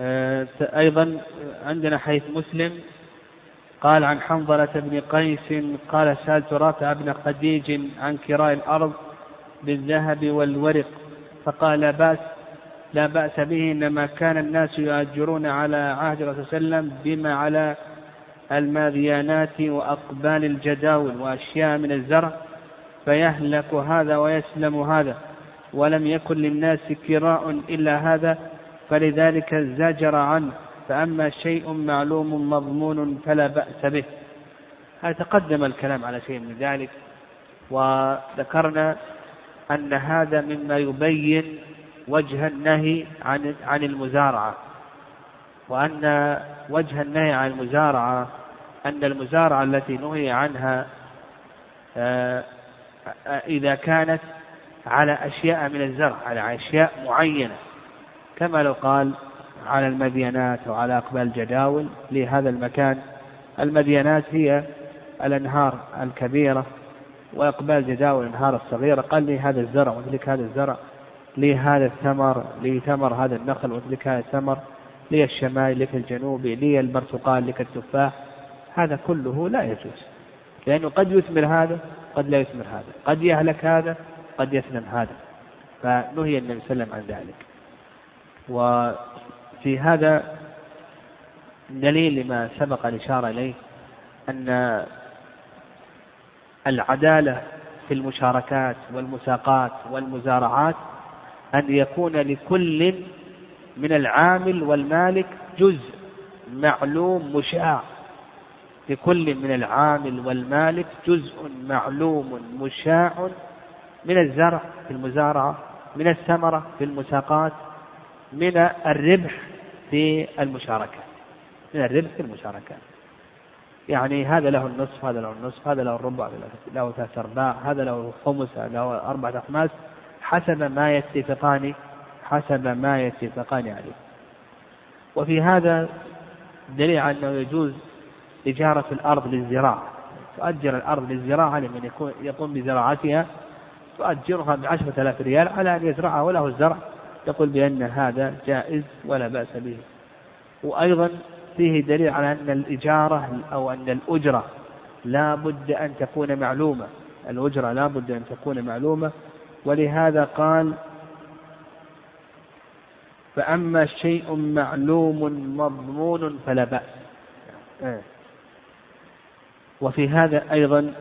آه، أيضا عندنا حيث مسلم قال عن حنظلة بن قيس قال سألت رافع بن خديج عن كراء الأرض بالذهب والورق فقال لا بأس لا بأس به إنما كان الناس يؤجرون على عهد صلى الله عليه وسلم بما على الماذيانات وأقبال الجداول وأشياء من الزرع فيهلك هذا ويسلم هذا ولم يكن للناس كراء إلا هذا فلذلك زجر عنه فأما شيء معلوم مضمون فلا بأس به. هذا تقدم الكلام على شيء من ذلك وذكرنا أن هذا مما يبين وجه النهي عن عن المزارعة وأن وجه النهي عن المزارعة أن المزارعة التي نهي عنها آه، إذا كانت على أشياء من الزرع على أشياء معينة كما لو قال على المدينات وعلى أقبال الجداول لهذا المكان المدينات هي الأنهار الكبيرة وإقبال الجداول الأنهار الصغيرة. قال لي هذا الزرع وذلك هذا الزرع لي هذا الثمر لي ثمر هذا النخل وذلك هذا الثمر لي الشمال لك الجنوب لي البرتقال لك التفاح. هذا كله لا يجوز لأنه قد يثمر هذا قد لا يثمر هذا قد يهلك هذا قد يسلم هذا. فنهي النبي صلى الله عليه وسلم عن ذلك. وفي هذا دليل لما سبق الإشارة إليه أن العدالة في المشاركات والمساقات والمزارعات أن يكون لكل من العامل والمالك جزء معلوم مشاع. لكل من العامل والمالك جزء معلوم مشاع من الزرع في المزارعة من الثمرة في المساقات من الربح في المشاركة. من الربح في المشاركة. يعني هذا له النصف هذا له النصف هذا له الربع له ثلاث أرباع هذا له هذا له أربعة أخماس حسب ما يتفقان حسب ما يتفقان عليه. وفي هذا دليل على أنه يجوز إجارة الأرض للزراعة. تؤجر الأرض للزراعة لمن يقوم بزراعتها تؤجرها بعشرة آلاف ريال على أن يزرعها وله الزرع. يقول بأن هذا جائز ولا بأس به. وأيضا فيه دليل على أن الإجارة أو أن الأجرة لا بد أن تكون معلومة. الأجرة لا بد أن تكون معلومة. ولهذا قال فأما شيء معلوم مضمون فلا بأس. وفي هذا أيضا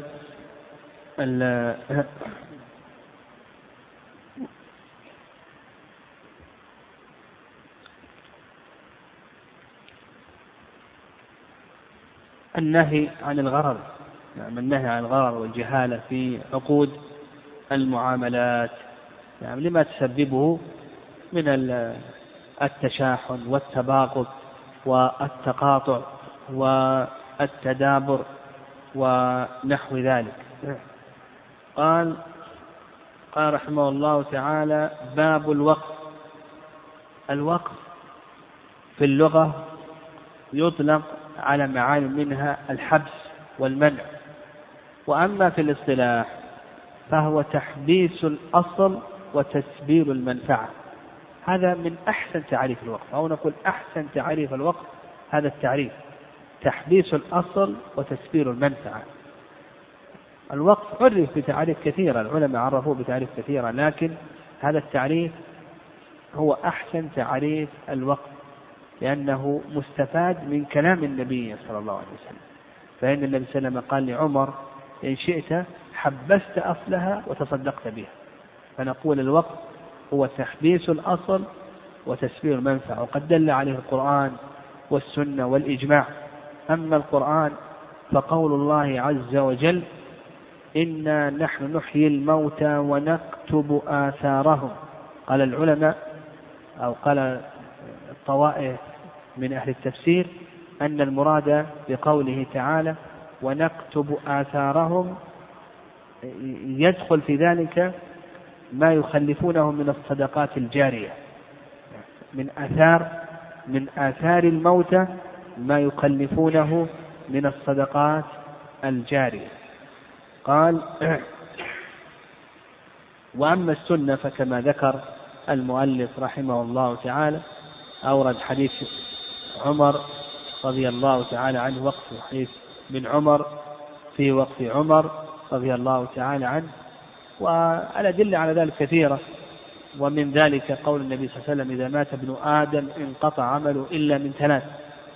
النهي عن الغرر. نعم النهي عن الغرر والجهالة في عقود المعاملات. نعم لما تسببه من التشاحن والتباغض والتقاطع والتدابر ونحو ذلك. قال قال رحمه الله تعالى باب الوقف. الوقف في اللغة يطلق على معاني منها الحبس والمنع. وأما في الاصطلاح فهو تحبيس الأصل وتسبيل المنفعة. هذا من أحسن تعريف الوقف أو نقول أحسن تعريف الوقف هذا التعريف. تحبيس الأصل وتسبيل المنفعة. الوقف عرف بتعريف كثيرة. العلماء عرفوه بتعريف كثيرة. لكن هذا التعريف هو أحسن تعريف الوقف لأنه مستفاد من كلام النبي صلى الله عليه وسلم. فإن النبي صلى الله عليه وسلم قال لعمر إن شئت حبست أصلها وتصدقت بها. فنقول الوقف هو تحبيس الأصل وتسبيل المنفعة وقد دل عليه القرآن والسنة والإجماع. أما القرآن فقول الله عز وجل إنا نحن نحيي الموتى ونكتب آثارهم. قال العلماء أو قال الطوائف من أهل التفسير أن المراد بقوله تعالى ونكتب آثارهم يدخل في ذلك ما يخلفونه من الصدقات الجارية. من آثار من آثار الموتى ما يكلفونه من الصدقات الجارية. قال وأما السنة فكما ذكر المؤلف رحمه الله تعالى أورد حديث عمر رضي الله تعالى عنه وقف حديث من عمر في وقف عمر رضي الله تعالى عنه. والأدلة على ذلك كثيرة ومن ذلك قول النبي صلى الله عليه وسلم إذا مات ابن آدم انقطع عمله إلا من ثلاث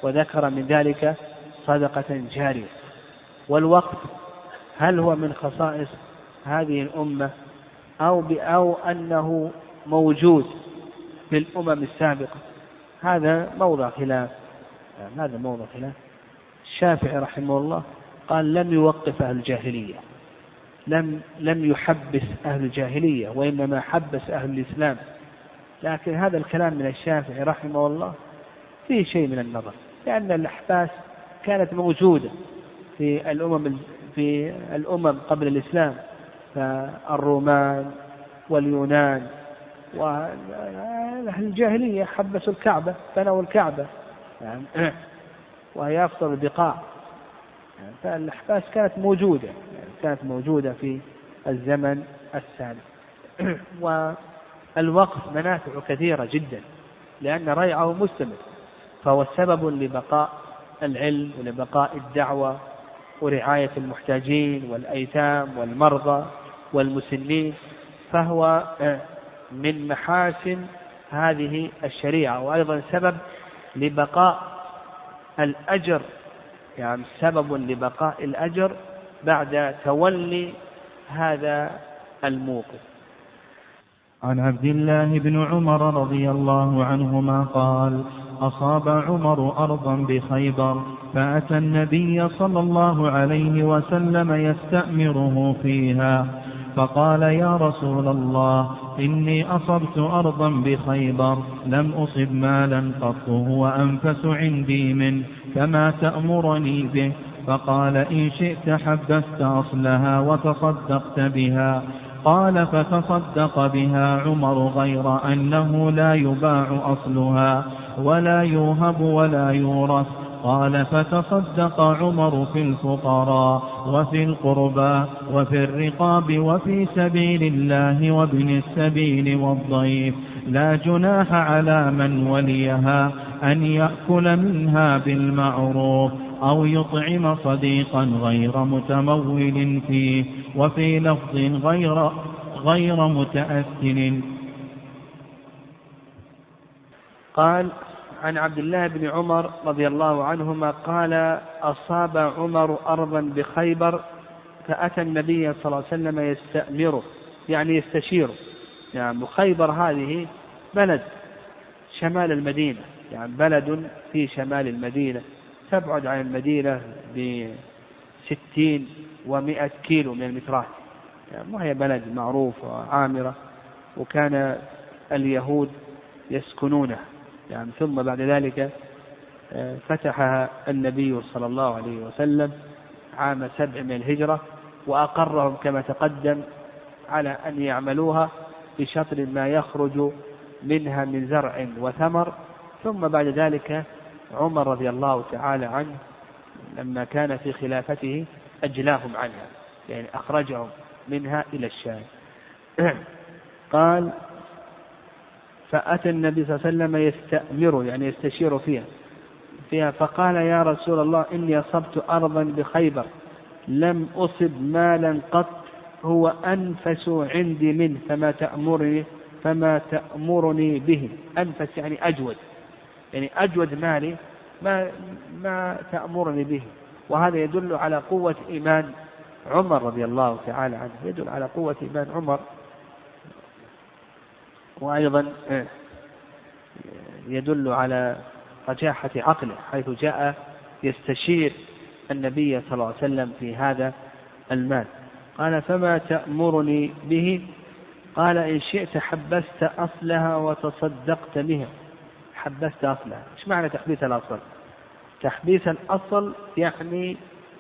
وذكر من ذلك صدقة جارية. والوقف هل هو من خصائص هذه الأمة أو أو أنه موجود في الأمم السابقة؟ هذا موضع خلاف. يعني هذا موضع خلاف. الشافعي رحمه الله قال لم يوقف أهل الجاهلية. لم لم يحبس أهل الجاهلية وإنما حبس أهل الإسلام. لكن هذا الكلام من الشافعي رحمه الله فيه شيء من النظر لأن الأحباس كانت موجودة في الأمم في الأمم قبل الإسلام. فالرومان واليونان وأهل الجاهلية حبسوا الكعبة بنوا الكعبة. يعني وهي أفضل البقاع. فالأحباس كانت موجودة يعني كانت موجودة في الزمن السابق. والوقف منافع كثيرة جدا لأن ريعه مستمر. فهو سبب لبقاء العلم ولبقاء الدعوة ورعاية المحتاجين والأيتام والمرضى والمسنين. فهو من محاسن هذه الشريعة وأيضا سبب لبقاء الأجر يعني سبب لبقاء الأجر بعد تولي هذا الموقف. عن عبد الله بن عمر رضي الله عنهما قال أصاب عمر أرضا بخيبر فأتى النبي صلى الله عليه وسلم يستأمره فيها فقال يا رسول الله إني أصبت أرضا بخيبر لم أصب مالا قط هو أنفس عندي منه كما تأمرني به. فقال إن شئت حبست أصلها وتصدقت بها. قال فتصدق بها عمر غير أنه لا يباع أصلها ولا يوهب ولا يورث. قال فتصدق عمر في الفقراء وفي القربى وفي الرقاب وفي سبيل الله وابن السبيل والضيف. لا جناح على من وليها أن يأكل منها بالمعروف أو يطعم صديقا غير متمول فيه وفي لفظ غير غير متأثن قال عن عبد الله بن عمر رضي الله عنهما قال أصاب عمر أرضا بخيبر فأتى النبي صلى الله عليه وسلم يستأمره يعني يستشيره. يعني خيبر هذه بلد شمال المدينة يعني بلد في شمال المدينة تبعد عن المدينة بستين ومائة كيلو من المترات. يعني وهي بلد معروف وعامرة وكان اليهود يسكنونه يعني ثم بعد ذلك آه، فتحها النبي صلى الله عليه وسلم عام سبع من الهجرة وأقرهم كما تقدم على أن يعملوها بشطر ما يخرج منها من زرع وثمر. ثم بعد ذلك عمر رضي الله تعالى عنه لما كان في خلافته أجلاهم عنها يعني أخرجهم منها إلى الشام. قال فأتى النبي صلى الله عليه وسلم يستأمر يعني يستشير فيها فيها فقال يا رسول الله إني أصبت أرضا بخيبر لم أصب مالا قط هو أنفس عندي منه فما تأمرني فما تأمرني به أنفس يعني أجود يعني أجود مالي ما ما تأمرني به وهذا يدل على قوة إيمان عمر رضي الله تعالى عنه يدل على قوة إيمان عمر. وأيضا آه، يدل على رجاحة عقله حيث جاء يستشير النبي صلى الله عليه وسلم في هذا المال. قال فما تأمرني به؟ قال إن شئت حبست أصلها وتصدقت بها. حبست أصلها. إيش معنى تحبيس الأصل؟ تحبيس الأصل يعني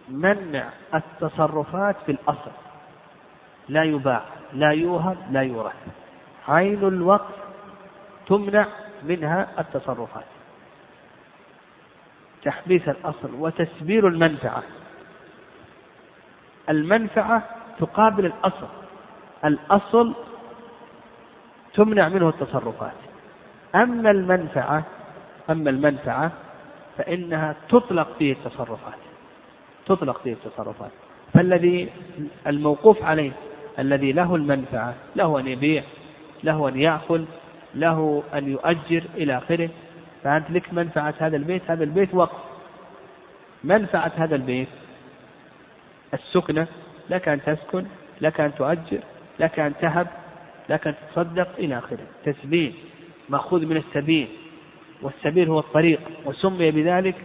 منع التصرفات في الأصل. لا يباع لا يوهب لا يورث. عين الوقف تمنع منها التصرفات. تحبيس الأصل وتسبيل المنفعة. المنفعة تقابل الأصل. الأصل تمنع منه التصرفات. أما المنفعة أما المنفعة فإنها تطلق فيه التصرفات. تطلق فيه التصرفات. فالذي الموقوف عليه الذي له المنفعة له أن يبيع. له أن يأكل له أن يؤجر إلى آخره. فأنت لك منفعة هذا البيت. هذا البيت وقف. منفعة هذا البيت. السكنة لك أن تسكن لك أن تؤجر لك أن تهب لك أن تتصدق إلى آخره. تسبيل مأخوذ من السبيل. والسبيل هو الطريق. وسمي بذلك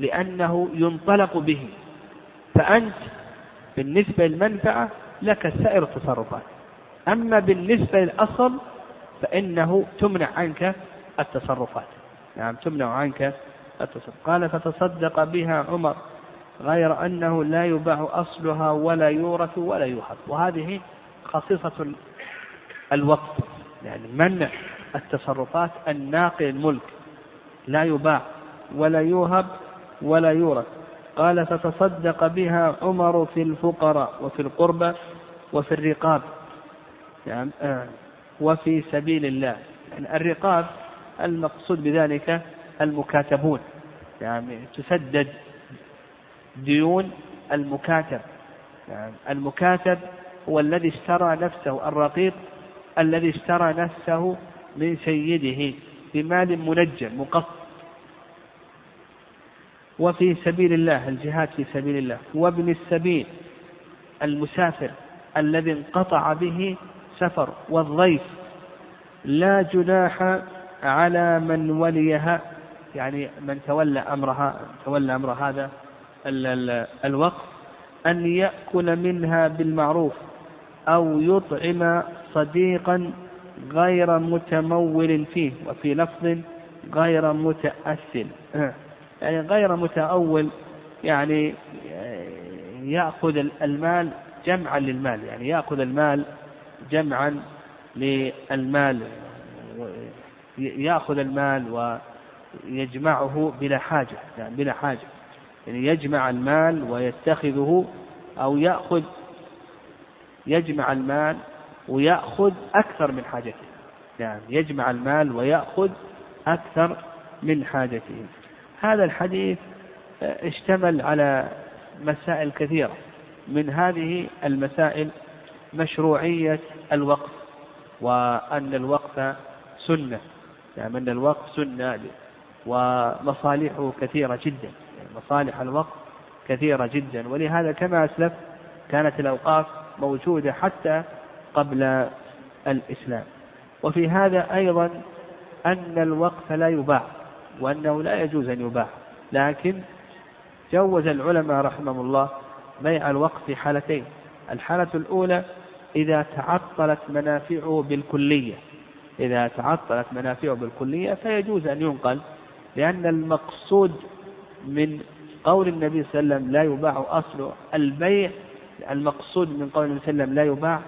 لأنه ينطلق به. فأنت بالنسبة للمنفعة لك سائر التصرفات. أما بالنسبة للأصل فإنه تمنع عنك التصرفات. نعم تمنع عنك التصرف. قال فتصدق بها عمر غير أنه لا يباع أصلها ولا يورث ولا يوهب. وهذه خصيصة الوقف يعني منع التصرفات الناقل الملك. لا يباع ولا يوهب ولا يورث. قال فتصدق بها عمر في الفقراء وفي القربى وفي الرقاب. آه وفي سبيل الله. يعني الرقاب المقصود بذلك المكاتبون. يعني تسدد ديون المكاتب. يعني المكاتب هو الذي اشترى نفسه الرقيق الذي اشترى نفسه من سيده بمال منجم مقص وفي سبيل الله الجهاد في سبيل الله. وابن السبيل المسافر الذي انقطع به سفر والضيف لا جناح على من وليها يعني من تولى أمرها تولى أمر هذا الوقت أن يأكل منها بالمعروف أو يطعم صديقا غير متمول فيه وفي لفظ غير متأثل. يعني غير متأول يعني يأخذ المال جمعا للمال يعني يأخذ المال جمعا للمال يأخذ المال ويجمعه بلا حاجة يعني بلا حاجة. يعني يجمع المال ويتخذه أو يأخذ يجمع المال ويأخذ أكثر من حاجته. يعني يجمع المال ويأخذ أكثر من حاجته. هذا الحديث اشتمل على مسائل كثيرة. من هذه المسائل مشروعية الوقف وأن الوقف سنة. يعني أن الوقف سنة ومصالحه كثيرة جدا. يعني مصالح الوقف كثيرة جدا. ولهذا كما أسلف كانت الأوقاف موجودة حتى قبل الإسلام. وفي هذا أيضا أن الوقف لا يباع وأنه لا يجوز أن يباع لكن جوز العلماء رحمهم الله بيع الوقف في حالتين. الحالة الأولى إذا تعطلت منافعه بالكلية. إذا تعطلت منافعه بالكلية فيجوز أن ينقل لأن المقصود من قول النبي صلى الله عليه وسلم لا يباع أصل البيع المقصود من قول النبي صلى الله عليه وسلم لا يباع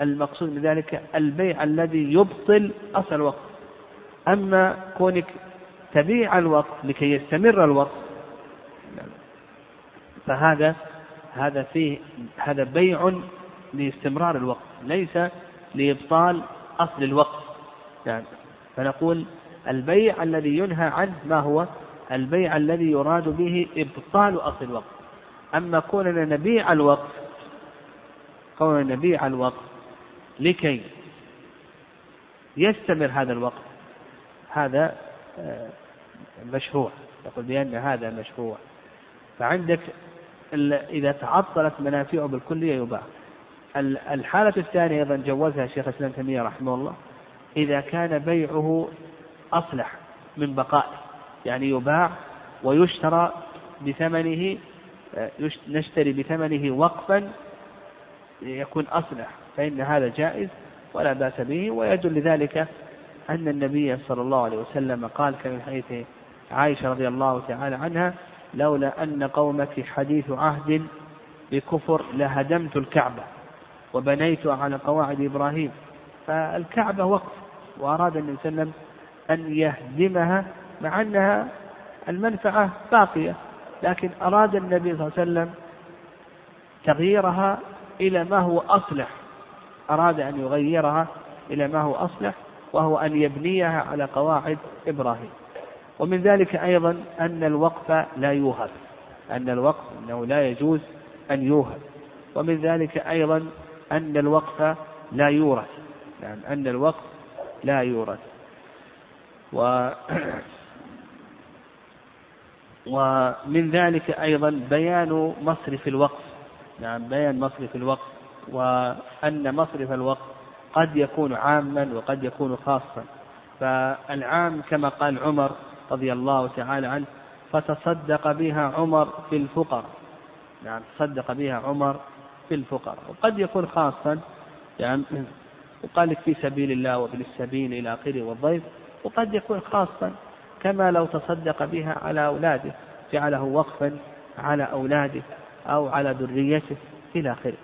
المقصود من ذلك البيع الذي يبطل أصل الوقف أما كونك تبيع الوقت لكي يستمر الوقت فهذا هذا فيه هذا بيع لاستمرار الوقت ليس لإبطال أصل الوقت. يعني فنقول البيع الذي ينهى عنه ما هو؟ البيع الذي يراد به إبطال أصل الوقت. أما كوننا نبيع الوقت كوننا نبيع الوقت لكي يستمر هذا الوقت هذا آه، مشروع. يقول بأن هذا مشروع. فعندك إذا تعطلت منافعه بالكلية يباع. الحالة الثانية أيضا جوزها شيخ الإسلام تيمية رحمه الله إذا كان بيعه أصلح من بقائه يعني يباع ويشترى بثمنه نشتري بثمنه وقفا يكون أصلح فإن هذا جائز ولا بأس به. ويدل لذلك أن النبي صلى الله عليه وسلم قال كما حديث عائشة رضي الله تعالى عنها لولا أن قومك حديث عهد بكفر لهدمت الكعبة. وبنيت على قواعد إبراهيم. فالكعبة وقف وأراد النبي صلى الله عليه وسلم أن يهدمها مع أنها المنفعة باقية. لكن أراد النبي صلى الله عليه وسلم تغييرها إلى ما هو أصلح. أراد أن يغيرها إلى ما هو أصلح وهو أن يبنيها على قواعد إبراهيم. ومن ذلك أيضا أن الوقف لا يوهب أن الوقف أنه لا يجوز أن يوهب. ومن ذلك أيضا أن الوقف لا يورث. نعم أن الوقف لا يورث. و ومن ذلك أيضا بيان مصرف الوقف نعم بيان مصرف الوقف وأن مصرف الوقف قد يكون عاما وقد يكون خاصا. فالعام كما قال عمر رضي الله تعالى عنه فتصدق بها عمر في الفقراء. نعم تصدق بها عمر في الفقراء. وقد يكون خاصا يعني وقال في سبيل الله وفي السبيل إلى آخره والضيف وقد يكون خاصا كما لو تصدق بها على أولاده جعله وقفا على أولاده أو على ذريته إلى آخره.